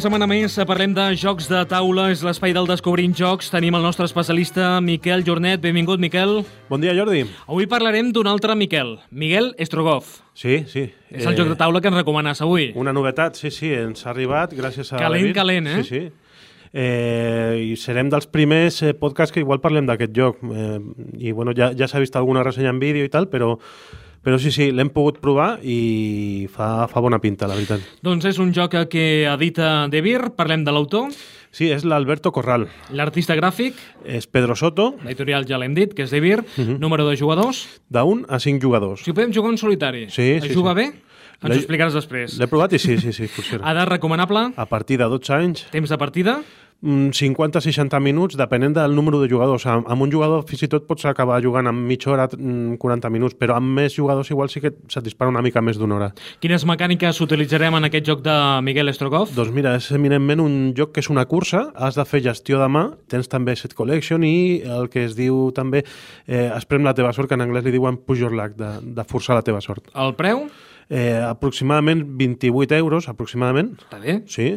Una setmana més parlem de jocs de taula, és l'espai del Descobrint Jocs. Tenim el nostre especialista Miquel Jornet. Benvingut, Miquel. Bon dia, Jordi. Avui parlarem d'un altre Miquel, Miguel Estrogoff. Sí, sí. És el joc de taula que ens recomanes avui. Una novetat, sí, sí, ens ha arribat gràcies a... Calent, calent, eh? Sí, sí. Eh, I serem dels primers eh, podcasts que igual parlem d'aquest joc. Eh, I bueno, ja, ja s'ha vist alguna ressenya en vídeo i tal, però, però sí, sí, l'hem pogut provar i fa, fa bona pinta, la veritat. Doncs és un joc que edita De Beer, parlem de l'autor, Sí, és l'Alberto Corral. l'artista gràfic, És Pedro Soto, l'editorial ja l'hem dit, que és De Beer, número de jugadors. d'un a cinc jugadors. Si podem jugar en solitari, Sí, es sí, juga sí. bé? Ens ho explicaràs després. L'he provat i sí, sí, sí, funciona. Edat recomanable, A partir de 12 anys, temps de partida, 50-60 minuts, depenent del número de jugadors. Amb, amb un jugador fins i tot pots acabar jugant amb mitja hora, mm, 40 minuts, però amb més jugadors igual sí que se't dispara una mica més d'una hora. Quines mecàniques utilitzarem en aquest joc de Miguel Estrogoff? Doncs mira, és eminentment un joc que és una cursa, has de fer gestió de mà, tens també set collection i el que es diu també eh, es prem la teva sort, que en anglès li diuen push your luck, de, de forçar la teva sort. El preu? Eh, aproximadament 28 euros, aproximadament. Està bé. Sí.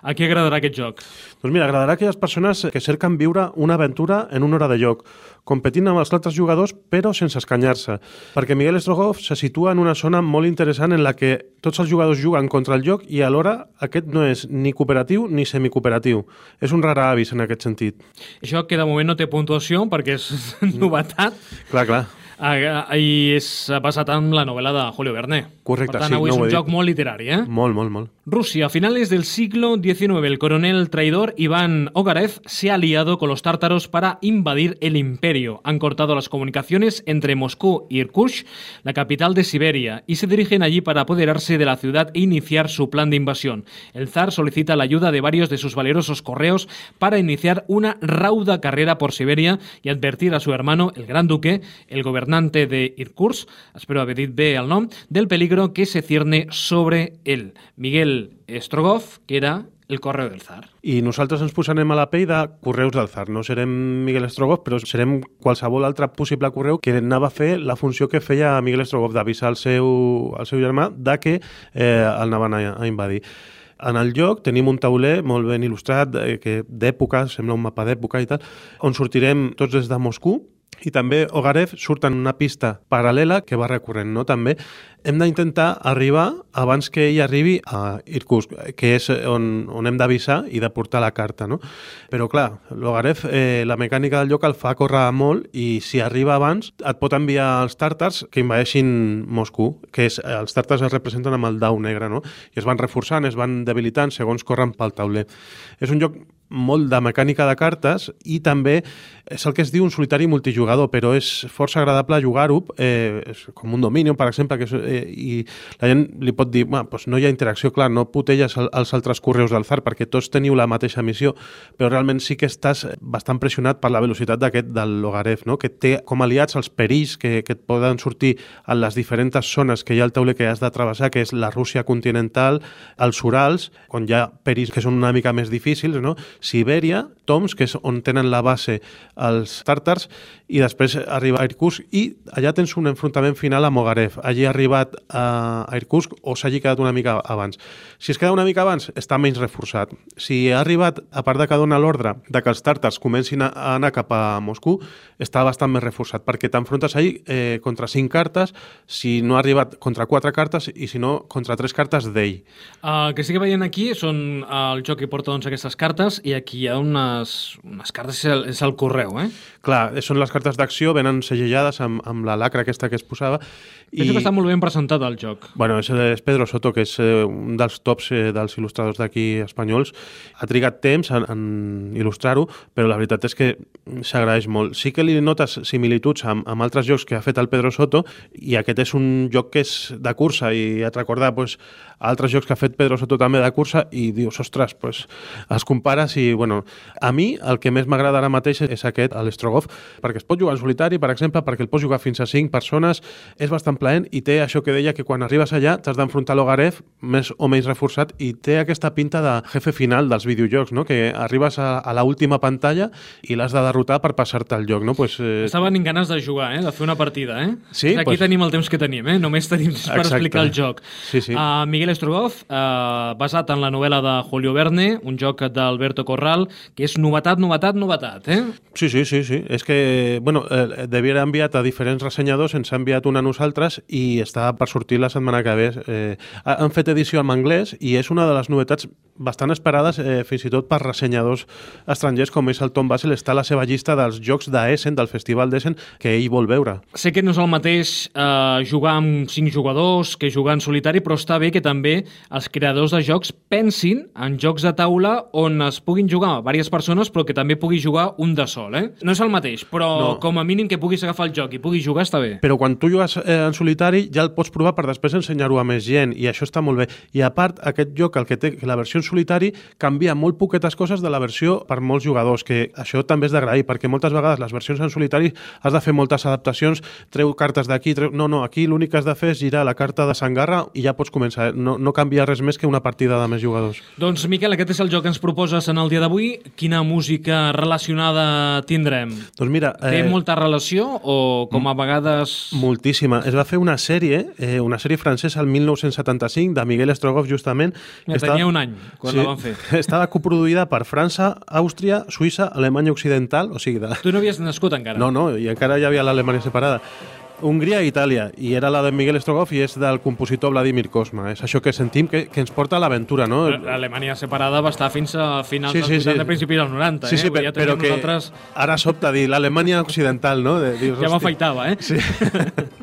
A qui agradarà aquest joc? Doncs mira, agradarà a aquelles persones que cerquen viure una aventura en una hora de joc, competint amb els altres jugadors però sense escanyar-se. Perquè Miguel Strogoff se situa en una zona molt interessant en la que tots els jugadors juguen contra el joc i alhora aquest no és ni cooperatiu ni semicooperatiu. És un rara avis en aquest sentit. Això que de moment no té puntuació perquè és novetat Clar, clar. I és basat en la novel·la de Julio Verne. Correcte, per tant, sí, avui no és un joc molt literari, eh? Molt, molt, molt. Rusia, a finales del siglo XIX, el coronel traidor Iván Ogarev se ha aliado con los tártaros para invadir el imperio. Han cortado las comunicaciones entre Moscú y Irkutsk, la capital de Siberia, y se dirigen allí para apoderarse de la ciudad e iniciar su plan de invasión. El zar solicita la ayuda de varios de sus valerosos correos para iniciar una rauda carrera por Siberia y advertir a su hermano, el gran duque, el gobernante de Irkutsk, espero haver dit bé el nom, del peligro que se cierne sobre él. Miguel Strogoff, que era el correo del zar. I nosaltres ens posarem a la pell de correus del Zar. No serem Miguel Strogoff, però serem qualsevol altre possible correu que anava a fer la funció que feia Miguel Strogoff, d'avisar el seu, el seu germà de que eh, el anaven a, a invadir. En el lloc tenim un tauler molt ben il·lustrat, eh, que d'època, sembla un mapa d'època i tal, on sortirem tots des de Moscou, i també Ogarev surt en una pista paral·lela que va recorrent, no? També hem d'intentar arribar abans que ell arribi a Irkutsk, que és on, on hem d'avisar i de portar la carta, no? Però clar, l'Ogarev, eh, la mecànica del lloc el fa córrer molt i si arriba abans et pot enviar els tàrtars que invadeixin Moscou, que és, els tàrtars es representen amb el dau negre, no? I es van reforçant, es van debilitant segons corren pel tauler. És un joc molt de mecànica de cartes i també és el que es diu un solitari multijugador, però és força agradable jugar-ho, eh, com un Dominion, per exemple, que és, eh, i la gent li pot dir, doncs no hi ha interacció, clar, no putelles el- els altres correus del Zar perquè tots teniu la mateixa missió, però realment sí que estàs bastant pressionat per la velocitat d'aquest del Logarev, no? que té com aliats els perills que, que et poden sortir en les diferents zones que hi ha al tauler que has de travessar, que és la Rússia continental, els Urals, on hi ha perills que són una mica més difícils, no? Sibèria, Toms, que és on tenen la base els tàrtars, i després arriba a Irkutsk, i allà tens un enfrontament final amb Ogarev. Allí ha arribat a a Irkutsk o s'hagi quedat una mica abans. Si es queda una mica abans, està menys reforçat. Si ha arribat, a part de que dona l'ordre de que els tàrtars comencin a a anar cap a Moscou, està bastant més reforçat, perquè t'enfrontes ahir eh, contra cinc cartes, si no ha arribat contra quatre cartes, i si no, contra tres cartes d'ell. El que sí que veiem aquí són el joc que porta doncs, aquestes cartes i aquí hi ha unes, unes cartes, és el, és el correu, eh? Clar, són les cartes d'acció, venen segellades amb, amb la lacra aquesta que es posava. Penso que està molt ben presentat el joc. Bueno, és, és Pedro Soto, que és eh, un dels tops eh, dels il·lustradors d'aquí espanyols. Ha trigat temps en, en il·lustrar-ho, però la veritat és que s'agraeix molt. Sí que li notes similituds amb, amb altres jocs que ha fet el Pedro Soto, i aquest és un joc que és de cursa, i et recordar pues, altres jocs que ha fet Pedro Soto també de cursa, i dius, ostres, pues, els compares i, i, bueno, a mi el que més m'agrada ara mateix és aquest, l'Estrogov, perquè es pot jugar en solitari, per exemple, perquè el pots jugar fins a 5 persones, és bastant plaent i té això que deia que quan arribes allà t'has d'enfrontar l'Ogarev més o menys reforçat i té aquesta pinta de jefe final dels videojocs, no? que arribes a, a l'última última pantalla i l'has de derrotar per passar-te el joc. No? Pues, eh... Estaven en ganes de jugar, eh? de fer una partida. Eh? Sí, Aquí pues... tenim el temps que tenim, eh? només tenim per Exacte. explicar el joc. Sí, sí. Uh, Miguel Estrogov, uh, basat en la novel·la de Julio Verne, un joc d'Alberto Corral, que és novetat, novetat, novetat. Eh? Sí, sí, sí, sí. És que, bueno, eh, devia haver enviat a diferents ressenyadors, ens ha enviat una a nosaltres i està per sortir la setmana que ve. Eh, han fet edició en anglès i és una de les novetats bastant esperades eh, fins i tot per ressenyadors estrangers com és el Tom Basel està a la seva llista dels jocs d'Essen, del Festival d'Essen, que ell vol veure. Sé que no és el mateix eh, jugar amb cinc jugadors que jugar en solitari, però està bé que també els creadors de jocs pensin en jocs de taula on es puguin jugar diverses persones però que també pugui jugar un de sol. Eh? No és el mateix, però no. com a mínim que puguis agafar el joc i puguis jugar està bé. Però quan tu jugues eh, en solitari ja el pots provar per després ensenyar-ho a més gent i això està molt bé. I a part, aquest joc, el que té, la versió en solitari canvia molt poquetes coses de la versió per molts jugadors, que això també és d'agrair, perquè moltes vegades les versions en solitari has de fer moltes adaptacions, treu cartes d'aquí, treu... no, no, aquí l'únic que has de fer és girar la carta de Sangarra i ja pots començar, no, no canvia res més que una partida de més jugadors. Doncs Miquel, aquest és el joc que ens proposes en el dia d'avui. Quina música relacionada tindrem? Doncs mira... Té eh... molta relació o com a vegades... Moltíssima. Es va fer una sèrie, eh, una sèrie francesa el 1975 de Miguel Strogoff justament. Ja estava... tenia un any quan sí, la van fer. Estava coproduïda per França, Àustria, Suïssa, Alemanya Occidental, o sigui... De... Tu no havies nascut encara? No, no, i encara hi havia l'Alemanya separada. Hongria i Itàlia, i era la de Miguel Strogoff i és del compositor Vladimir Kosma. És això que sentim que, que ens porta a l'aventura, no? L'Alemanya separada va estar fins a finals sí, sí, dels 80, sí. principis dels 90, sí, sí, eh? ja però que nosaltres... ara sobta dir l'Alemanya occidental, no? De, dius, ja m'afaitava, eh? Sí.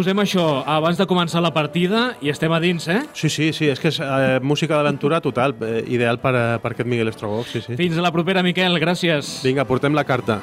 posem això abans de començar la partida i estem a dins, eh? Sí, sí, sí, és que és eh, música d'aventura total, eh, ideal per, per aquest Miguel Estrogó, sí, sí. Fins a la propera, Miquel, gràcies. Vinga, portem la carta.